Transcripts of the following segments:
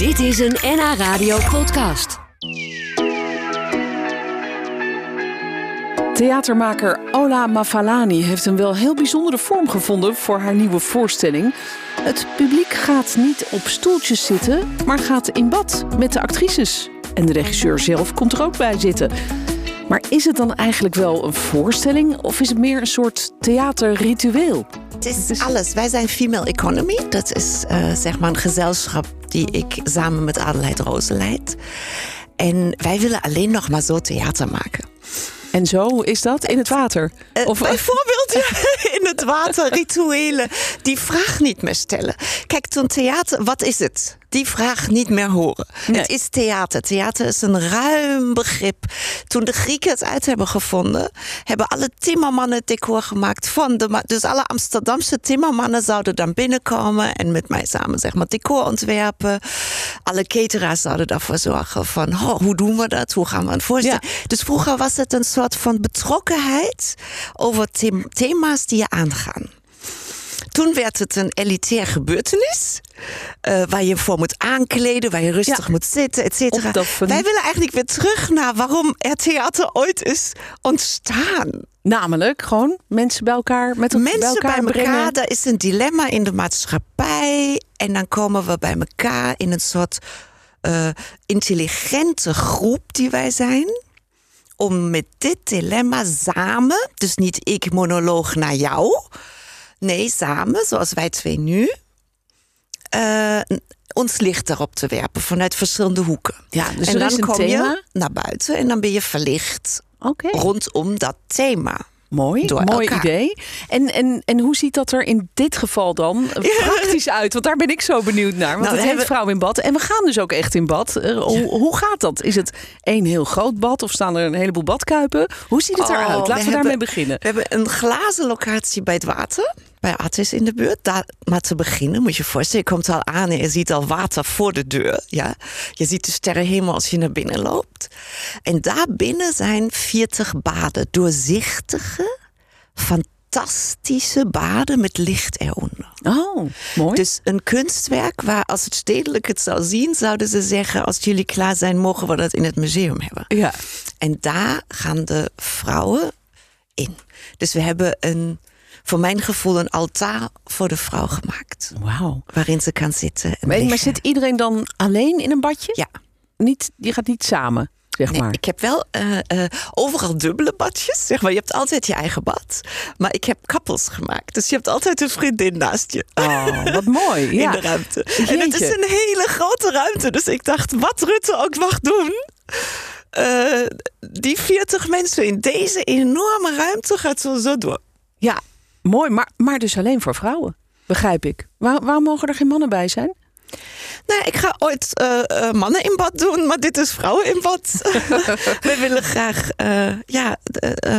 Dit is een NH Radio podcast. Theatermaker Ola Mafalani heeft een wel heel bijzondere vorm gevonden voor haar nieuwe voorstelling. Het publiek gaat niet op stoeltjes zitten, maar gaat in bad met de actrices. En de regisseur zelf komt er ook bij zitten. Maar is het dan eigenlijk wel een voorstelling of is het meer een soort theaterritueel? Het is alles. Wij zijn Female Economy. Dat is uh, zeg maar een gezelschap die ik samen met Adelheid Rozen leid. En wij willen alleen nog maar zo theater maken. En zo is dat in het water? Uh, of bijvoorbeeld in het water rituelen. Die vraag niet meer stellen. Kijk, toen theater, wat is het? Die vraag niet meer horen. Het is theater. Theater is een ruim begrip. Toen de Grieken het uit hebben gevonden, hebben alle timmermannen het decor gemaakt van de. Dus alle Amsterdamse timmermannen zouden dan binnenkomen en met mij samen zeg maar decor ontwerpen. Alle cateraars zouden daarvoor zorgen van oh, hoe doen we dat? Hoe gaan we het voorstellen? Dus vroeger was het een soort van betrokkenheid over thema's die je aangaan. Toen werd het een elitair gebeurtenis. Uh, waar je voor moet aankleden, waar je rustig moet zitten, et cetera. Wij willen eigenlijk weer terug naar waarom het theater ooit is ontstaan. Namelijk gewoon mensen bij elkaar met mensen bij elkaar, bij elkaar Er is een dilemma in de maatschappij. En dan komen we bij elkaar in een soort uh, intelligente groep die wij zijn om met dit dilemma samen, dus niet ik monoloog naar jou, nee, samen, zoals wij twee nu, uh, ons licht erop te werpen vanuit verschillende hoeken. Ja, dus en dan is een kom thema. je naar buiten en dan ben je verlicht Oké. rondom dat thema. Mooi, Door mooi elkaar. idee. En, en, en hoe ziet dat er in dit geval dan praktisch uit? Want daar ben ik zo benieuwd naar. Want Nou, het heet Vrouw in Bad. En we gaan dus ook echt in bad. Eh, hoe, hoe gaat dat? Is het één heel groot bad? Of staan er een heleboel badkuipen? Hoe ziet het Oh, eruit? Laten we, we daarmee beginnen. We hebben een glazen locatie bij het water. Bij Artis in de buurt. Daar, maar te beginnen moet je je voorstellen. Je komt al aan en je ziet al water voor de deur. Ja? Je ziet de sterrenhemel als je naar binnen loopt. En daar binnen zijn 40 baden. Doorzichtige, fantastische baden met licht eronder. Oh, mooi. Dus een kunstwerk waar als het stedelijk het zou zien... zouden ze zeggen, als jullie klaar zijn... mogen we dat in het museum hebben. ja. En daar gaan de vrouwen in. Dus we hebben een, voor mijn gevoel, een altaar voor de vrouw gemaakt. Wauw. Waarin ze kan zitten. En Maar, maar zit iedereen dan alleen in een badje? Ja. Niet, die gaat niet samen, zeg Nee, maar. ik heb wel eh, eh, overal dubbele badjes. Zeg maar. Je hebt altijd je eigen bad. Maar ik heb kappels gemaakt. Dus je hebt altijd een vriendin naast je. Oh, wat mooi. Ja. In de ruimte. En het is een hele grote ruimte. Dus ik dacht, wat Rutte ook mag doen. eh, die 40 mensen in deze enorme ruimte gaat zo, zo door. Ja, mooi. Maar, maar dus alleen voor vrouwen, begrijp ik. Waar, waarom mogen er geen mannen bij zijn? Nou, ik ga ooit eh, eh, mannen in bad doen, maar dit is vrouwen in bad. We willen graag eh, ja,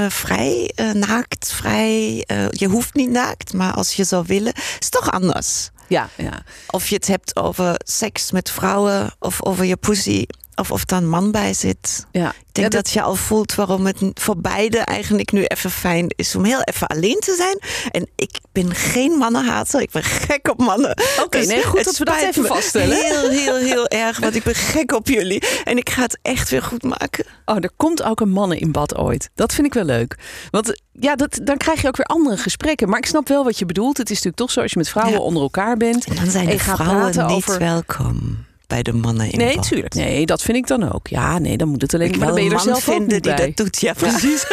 vrij, naakt, vrij. Je hoeft niet naakt, maar als je zou willen, is toch anders. Ja, ja. Of je het hebt over seks met vrouwen of over je pussy. Of of daar een man bij zit. ja. Ik denk dat... je al voelt waarom het voor beide eigenlijk nu even fijn is om heel even alleen te zijn. En ik ben geen mannenhater. Ik ben gek op mannen. Oké, nee, goed dat we dat even vaststellen. Heel, heel, heel erg. Want ik ben gek op jullie. En ik ga het echt weer goed maken. Oh, er komt ook een mannen in bad ooit. Dat vind ik wel leuk. Want ja, dat, dan krijg je ook weer andere gesprekken. Maar ik snap wel wat je bedoelt. Het is natuurlijk toch zo als je met vrouwen Ja. onder elkaar bent. En dan zijn de vrouwen niet over... welkom bij de mannen in Nee, tuurlijk. Nee, dat vind ik dan ook. Ja, nee, dan moet het alleen. Ik maar een er man zelf vinden die bij. dat doet. Ja, precies.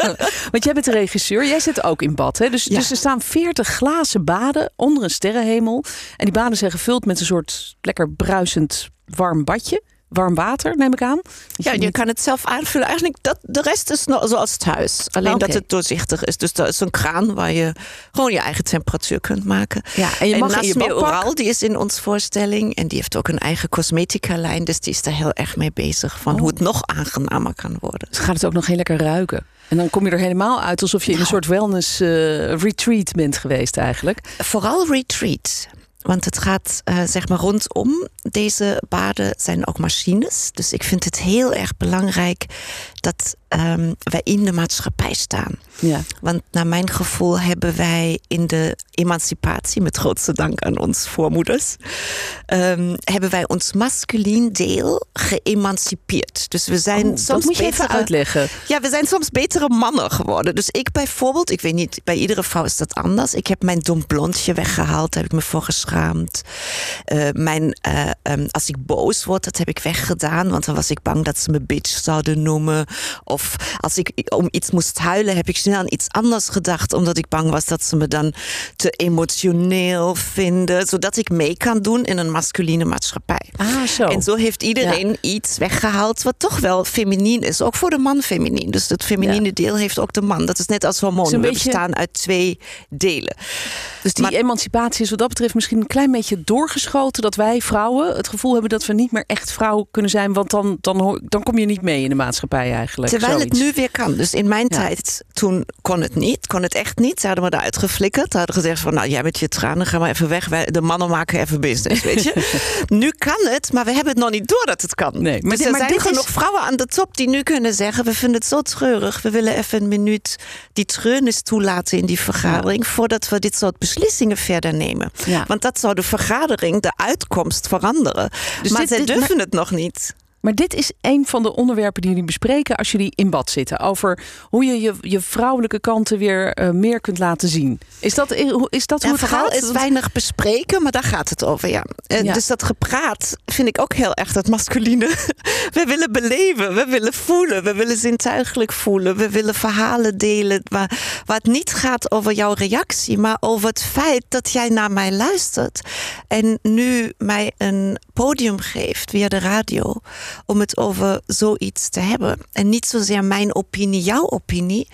Want jij bent de regisseur, jij zit ook in bad. Hè? Dus, Ja. dus er staan 40 glazen baden onder een sterrenhemel. En die baden zijn gevuld met een soort lekker bruisend warm badje. Warm water, neem ik aan. Ja, je kan het zelf aanvullen. Eigenlijk, dat, de rest is nog zoals thuis. Alleen dat het doorzichtig is. Dus er is een kraan waar je gewoon je eigen temperatuur kunt maken. Ja, en je mag in je Oral, die is in ons voorstelling. En die heeft ook een eigen cosmetica-lijn. Dus die is daar heel erg mee bezig. Van Oh. hoe het nog aangenamer kan worden. Dus gaat het ook nog heel lekker ruiken. En dan kom je er helemaal uit alsof je in een Nou. soort wellness eh, retreat bent geweest eigenlijk. Vooral retreat. Want het gaat uh, zeg maar rondom deze baden zijn ook machines. Dus ik vind het heel erg belangrijk dat um, wij in de maatschappij staan. Ja. Want naar mijn gevoel hebben wij in de emancipatie, met grootste dank aan ons voormoeders, um, hebben wij ons masculien deel geëmancipeerd. Dus we zijn oh, soms dat moet je betere, even uitleggen. Ja, we zijn soms betere mannen geworden. Dus ik bijvoorbeeld, ik weet niet, bij iedere vrouw is dat anders. Ik heb mijn dom blondje weggehaald, daar heb ik me voor geschaamd. Uh, mijn, uh, um, als ik boos word, dat heb ik weggedaan, want dan was ik bang dat ze me bitch zouden noemen. Of als ik om iets moest huilen, heb ik snel aan iets anders gedacht, omdat ik bang was dat ze me dan te emotioneel vinden, zodat ik mee kan doen in een masculine maatschappij. Ah, zo. En zo heeft iedereen ja. iets weggehaald wat toch wel feminien is, ook voor de man feminien. Dus het feminine ja. deel heeft ook de man. Dat is net als hormonen. We beetje... bestaan uit twee delen. Dus die maar... emancipatie is wat dat betreft misschien een klein beetje doorgeschoten dat wij vrouwen het gevoel hebben dat we niet meer echt vrouw kunnen zijn, want dan, dan, dan kom je niet mee in de maatschappij eigenlijk. Terwijl zoiets. het nu weer kan. Dus in mijn ja. tijd, toen kon het niet. Kon het echt niet. Ze hadden me eruit geflikkerd. Ze hadden gezegd van, nou, jij met je tranen, ga maar even weg. Wij, de mannen maken even business, weet je. nu kan het, maar we hebben het nog niet door dat het kan. Nee, maar, dus er maar zijn dit genoeg is... vrouwen aan de top die nu kunnen zeggen... we vinden het zo treurig. We willen even een minuut die treurnis toelaten in die vergadering... Ja. voordat we dit soort beslissingen verder nemen. Ja. Want dat zou de vergadering, de uitkomst veranderen. Dus maar dit, zij dit, durven het nog niet. Maar dit is een van de onderwerpen die jullie bespreken als jullie in bad zitten. Over hoe je je, je vrouwelijke kanten weer uh, meer kunt laten zien. Is dat, is dat hoe het gaat? is weinig bespreken, maar daar gaat het over, ja. Uh, ja. Dus dat gepraat vind ik ook heel erg dat masculine. we willen beleven, we willen voelen, we willen zintuigelijk voelen. We willen verhalen delen waar, waar het niet gaat over jouw reactie... maar over het feit dat jij naar mij luistert. En nu mij een podium geeft via de radio om het over zoiets te hebben. En niet zozeer mijn opinie, jouw opinie.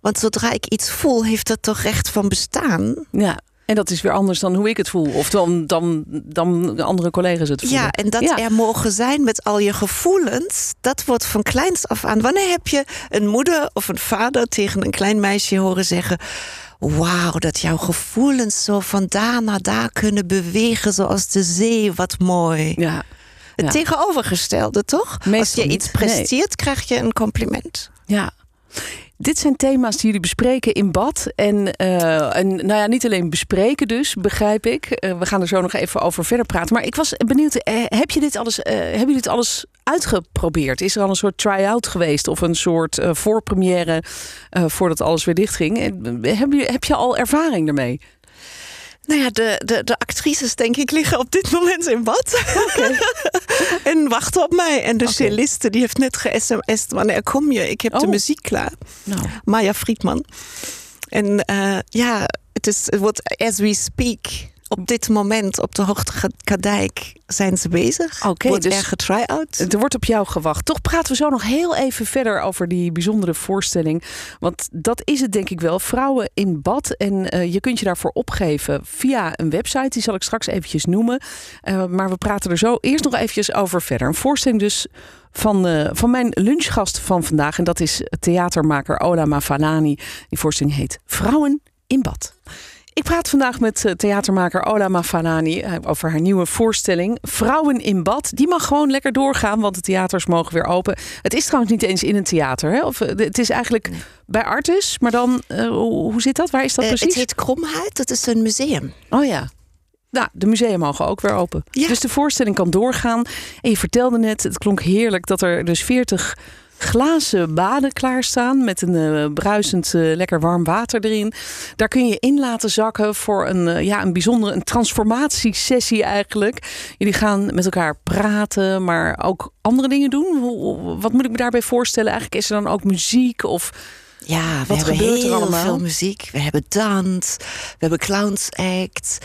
Want zodra ik iets voel, heeft dat toch recht van bestaan. Ja. En dat is weer anders dan hoe ik het voel. Of dan, dan, dan andere collega's het voelen. Ja, en dat ja. er mogen zijn met al je gevoelens. Dat wordt van kleins af aan. Wanneer heb je een moeder of een vader tegen een klein meisje horen zeggen... Wauw, dat jouw gevoelens zo van daar naar daar kunnen bewegen zoals de zee. Wat mooi. Ja. Het tegenovergestelde, toch? Meestal Als je niet. iets presteert, nee. krijg je een compliment. Ja. Dit zijn thema's die jullie bespreken in bad. En, uh, en nou ja, niet alleen bespreken dus, begrijp ik. Uh, we gaan er zo nog even over verder praten. Maar ik was benieuwd, uh, heb je dit alles, hebben jullie dit alles uitgeprobeerd? Is er al een soort try-out geweest? Of een soort voorpremière voordat alles weer dichtging? Heb je, heb je al ervaring ermee? Nou ja, de, de, de actrices, denk ik, liggen op dit moment in bad. Okay. en wachten op mij. En de okay. celliste, die heeft net ge-sms'd. Wanneer kom je? Ik heb oh. de muziek klaar. Nou. Maya Friedman. En uh, ja, het, is, het wordt as we speak. Op dit moment op de Hoogtekadijk zijn ze bezig. Oké, okay, wordt dus er getry-out. Er wordt op jou gewacht. Toch praten we zo nog heel even verder over die bijzondere voorstelling. Want dat is het denk ik wel. Vrouwen in bad. En uh, je kunt je daarvoor opgeven via een website. Die zal ik straks eventjes noemen. Uh, maar we praten er zo eerst nog eventjes over verder. Een voorstelling dus van, uh, van mijn lunchgast van vandaag. En dat is theatermaker Ola Mafalani. Die voorstelling heet Vrouwen in bad. Ik praat vandaag met theatermaker Ola Mafanani over haar nieuwe voorstelling Vrouwen in Bad. Die mag gewoon lekker doorgaan, want de theaters mogen weer open. Het is trouwens niet eens in een theater. Hè? Of, het is eigenlijk bij Artus, maar dan, uh, hoe zit dat? Waar is dat uh, precies? Het heet Kromhuid, dat is een museum. Oh ja. Nou, de musea mogen ook weer open. Ja. Dus de voorstelling kan doorgaan. En je vertelde net, het klonk heerlijk, dat er dus 40 glazen baden klaarstaan met een uh, bruisend uh, lekker warm water erin. Daar kun je in laten zakken voor een, uh, ja, een bijzondere een transformatiesessie eigenlijk. Jullie gaan met elkaar praten, maar ook andere dingen doen. Hoe, wat moet ik me daarbij voorstellen? Eigenlijk is er dan ook muziek of... Ja, we Wat hebben heel allemaal? veel muziek. We hebben dans, we hebben clowns act.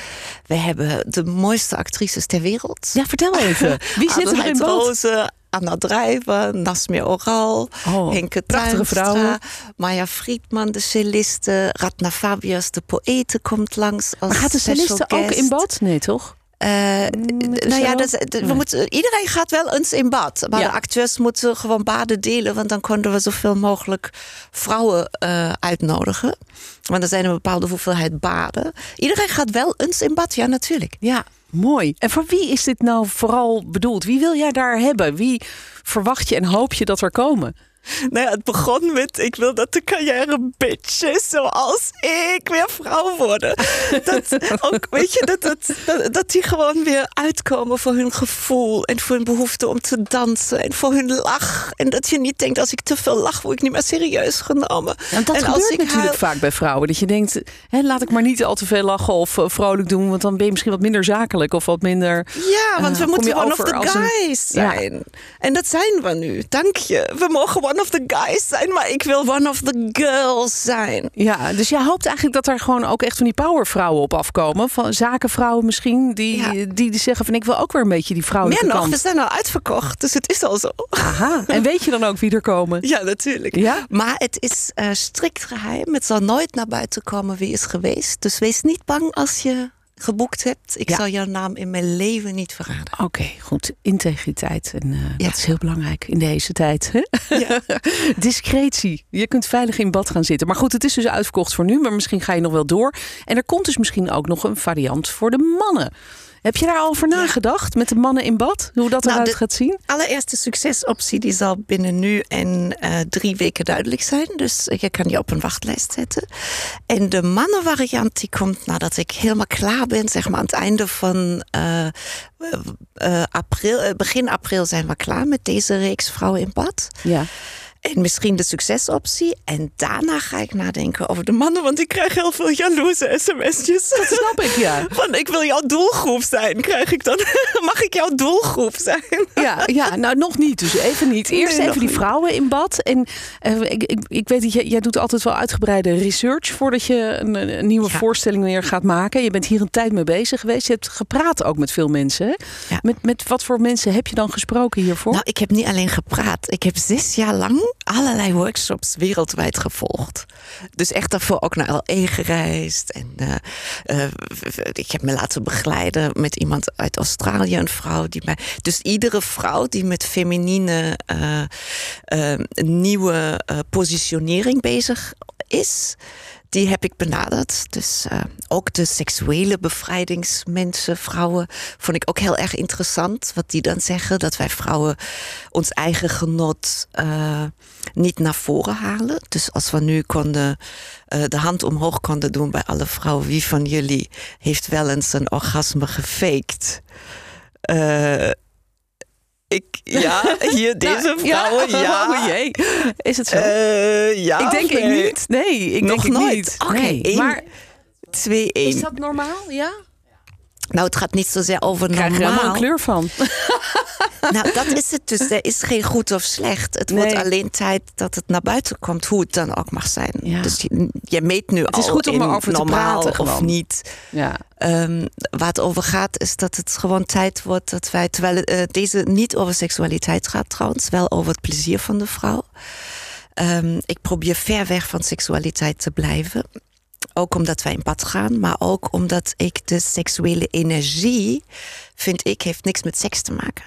We hebben de mooiste actrices ter wereld. Ja, vertel even. Wie zit er in? Rozen, Anna Drijver, Nasmir Oral, Oh, Henke prachtige vrouwen. Maya Friedman, de celliste, Ratna Fabius, de poëte, komt langs als Maar gaat de celliste ook guest. in bad? Nee, toch? nou ja, dat, we moeten, iedereen gaat wel eens in bad. Maar de acteurs moeten gewoon baden delen. Want dan konden we zoveel mogelijk vrouwen uh, uitnodigen. Want er zijn een bepaalde hoeveelheid baden. Iedereen gaat wel eens in bad, ja, natuurlijk. Ja, mooi. En voor wie is dit nou vooral bedoeld? Wie wil jij daar hebben? Wie verwacht je en hoop je dat er komen? Nou ja, het begon met: ik wil dat de carrière bitches zoals ik weer vrouw worden. Dat, ook, weet je, dat, dat, dat, die gewoon weer uitkomen voor hun gevoel en voor hun behoefte om te dansen en voor hun lach. En dat je niet denkt: als ik te veel lach, word ik niet meer serieus genomen. En dat gebeurt natuurlijk vaak bij vrouwen. Dat je denkt: hè, laat ik maar niet al te veel lachen of uh, vrolijk doen, want dan ben je misschien wat minder zakelijk of wat minder. Ja, want we uh, moeten one of the guys zijn. Ja. En dat zijn we nu. Dank je. We mogen one of the guys zijn, maar ik wil one of the girls zijn. Ja, dus jij hoopt eigenlijk dat er gewoon ook echt van die powervrouwen op afkomen. Van zakenvrouwen misschien, die, die, zeggen van ik wil ook weer een beetje die vrouwelijke Meer nog, we zijn al uitverkocht, dus het is al zo. Aha, en weet je dan ook wie er komen? Ja, natuurlijk. Ja? Maar het is uh, strikt geheim. Het zal nooit naar buiten komen wie is geweest. Dus wees niet bang als je geboekt hebt. Ik zal jouw naam in mijn leven niet verraden. Oké, goed. Integriteit. En uh, ja. dat is heel belangrijk in deze tijd. Hè? Ja. Discretie. Je kunt veilig in bad gaan zitten. Maar goed, het is dus uitverkocht voor nu. Maar misschien ga je nog wel door. En er komt dus misschien ook nog een variant voor de mannen. Heb je daar al over nagedacht met de mannen in bad? Hoe dat nou, eruit gaat zien? allereerste succesoptie die zal binnen nu en uh, drie weken duidelijk zijn. Dus je kan je op een wachtlijst zetten. En de mannenvariant die komt nadat ik helemaal klaar ben. Zeg maar aan het einde van uh, uh, april, begin april zijn we klaar met deze reeks Vrouwen in Bad. Ja. En misschien de succesoptie. En daarna ga ik nadenken over de mannen. Want ik krijg heel veel jaloerse sms'jes. Dat snap ik, ja. Van ik wil jouw doelgroep zijn. Krijg ik dan, mag ik jouw doelgroep zijn? Ja, ja nou nog niet. Dus even niet. Eerst even die vrouwen in bad. En uh, ik, ik, ik, weet dat jij, jij doet altijd wel uitgebreide research... voordat je een, een nieuwe voorstelling weer gaat maken. Je bent hier een tijd mee bezig geweest. Je hebt gepraat ook met veel mensen. Ja. Met, met wat voor mensen heb je dan gesproken hiervoor? Nou, ik heb niet alleen gepraat. Ik heb zes jaar lang allerlei workshops wereldwijd gevolgd. Dus echt daarvoor ook naar LA gereisd. En uh, uh, ik heb me laten begeleiden met iemand uit Australië, een vrouw die mij. Dus iedere vrouw die met feminine uh, nieuwe positionering bezig is die heb ik benaderd. Dus uh, ook de seksuele bevrijdingsmensen, vrouwen, vond ik ook heel erg interessant. Wat die dan zeggen, dat wij vrouwen ons eigen genot uh, niet naar voren halen. Dus als we nu konden, uh, de hand omhoog konden doen bij alle vrouwen, wie van jullie heeft wel eens een orgasme gefaked? Ik, ja, hier deze vrouwen, ja. ja. Oh jee. Is het zo? Uh, ja. Ik denk ik niet. Nee, ik Nog denk nooit. niet. Oké, okay, maar 2 1. Is dat normaal? Ja. Nou, het gaat niet zozeer over normaal. Ik krijg er helemaal een kleur van. nou, dat is het dus. Er is geen goed of slecht. Het wordt alleen tijd dat het naar buiten komt, hoe het dan ook mag zijn. Ja. Dus je, je, meet nu het is al goed om over normaal te praten, of niet. Ja. Um, waar het over gaat, is dat het gewoon tijd wordt dat wij, terwijl uh, deze niet over seksualiteit gaat trouwens, wel over het plezier van de vrouw. Um, ik probeer ver weg van seksualiteit te blijven. Ook omdat wij in pad gaan, maar ook omdat ik de seksuele energie, vind ik, heeft niks met seks te maken.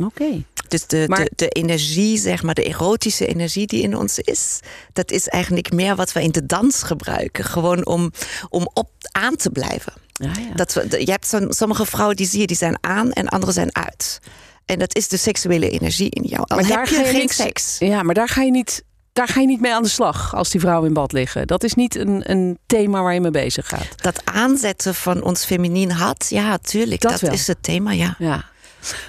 Oké. Okay. Dus de, maar... de, de, energie, zeg maar, de erotische energie die in ons is, dat is eigenlijk meer wat we in de dans gebruiken. Gewoon om, om op aan te blijven. Ja, ja. Dat we, je hebt sommige vrouwen die zie je, die zijn aan en andere zijn uit. En dat is de seksuele energie in jou. Al maar heb daar je ga je geen niks, seks. Ja, maar daar ga je niet daar ga je niet mee aan de slag als die vrouwen in bad liggen. Dat is niet een, een thema waar je mee bezig gaat. Dat aanzetten van ons feminien had, ja, tuurlijk. Dat, wel. is het thema, ja. Ja.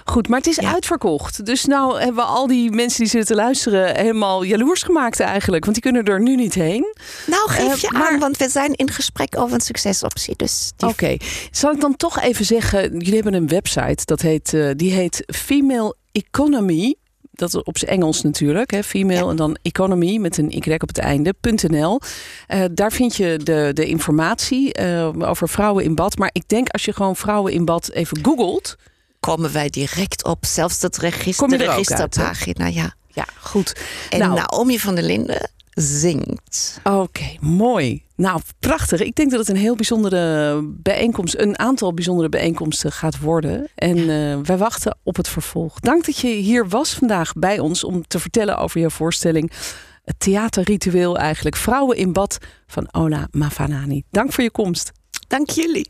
Goed, maar het is Ja. uitverkocht. Dus nou hebben we al die mensen die zitten te luisteren helemaal jaloers gemaakt eigenlijk. Want die kunnen er nu niet heen. Nou, geef Eh, je maar- aan, want we zijn in gesprek over een succesoptie. Dus die Oké, zal ik dan toch even zeggen, jullie hebben een website, dat heet, eh, die heet Female Economy. Dat is op zijn Engels natuurlijk, hè, female en dan economy met een y op het einde, .nl. Eh, daar vind je de, de informatie over vrouwen in bad. Maar ik denk als je gewoon vrouwen in bad even googelt. Komen wij direct op. Zelfs dat register, er uit, registerpagina, ja. Ja, goed. En Nou. Naomi van der Linden zingt. Oké, mooi. Nou, prachtig. Ik denk dat het een heel bijzondere bijeenkomst, een aantal bijzondere bijeenkomsten gaat worden. En uh, wij wachten op het vervolg. Dank dat je hier was vandaag bij ons om te vertellen over jouw voorstelling. Het theaterritueel eigenlijk. Vrouwen in bad van Ola Mafanani. Dank voor je komst. Dank jullie.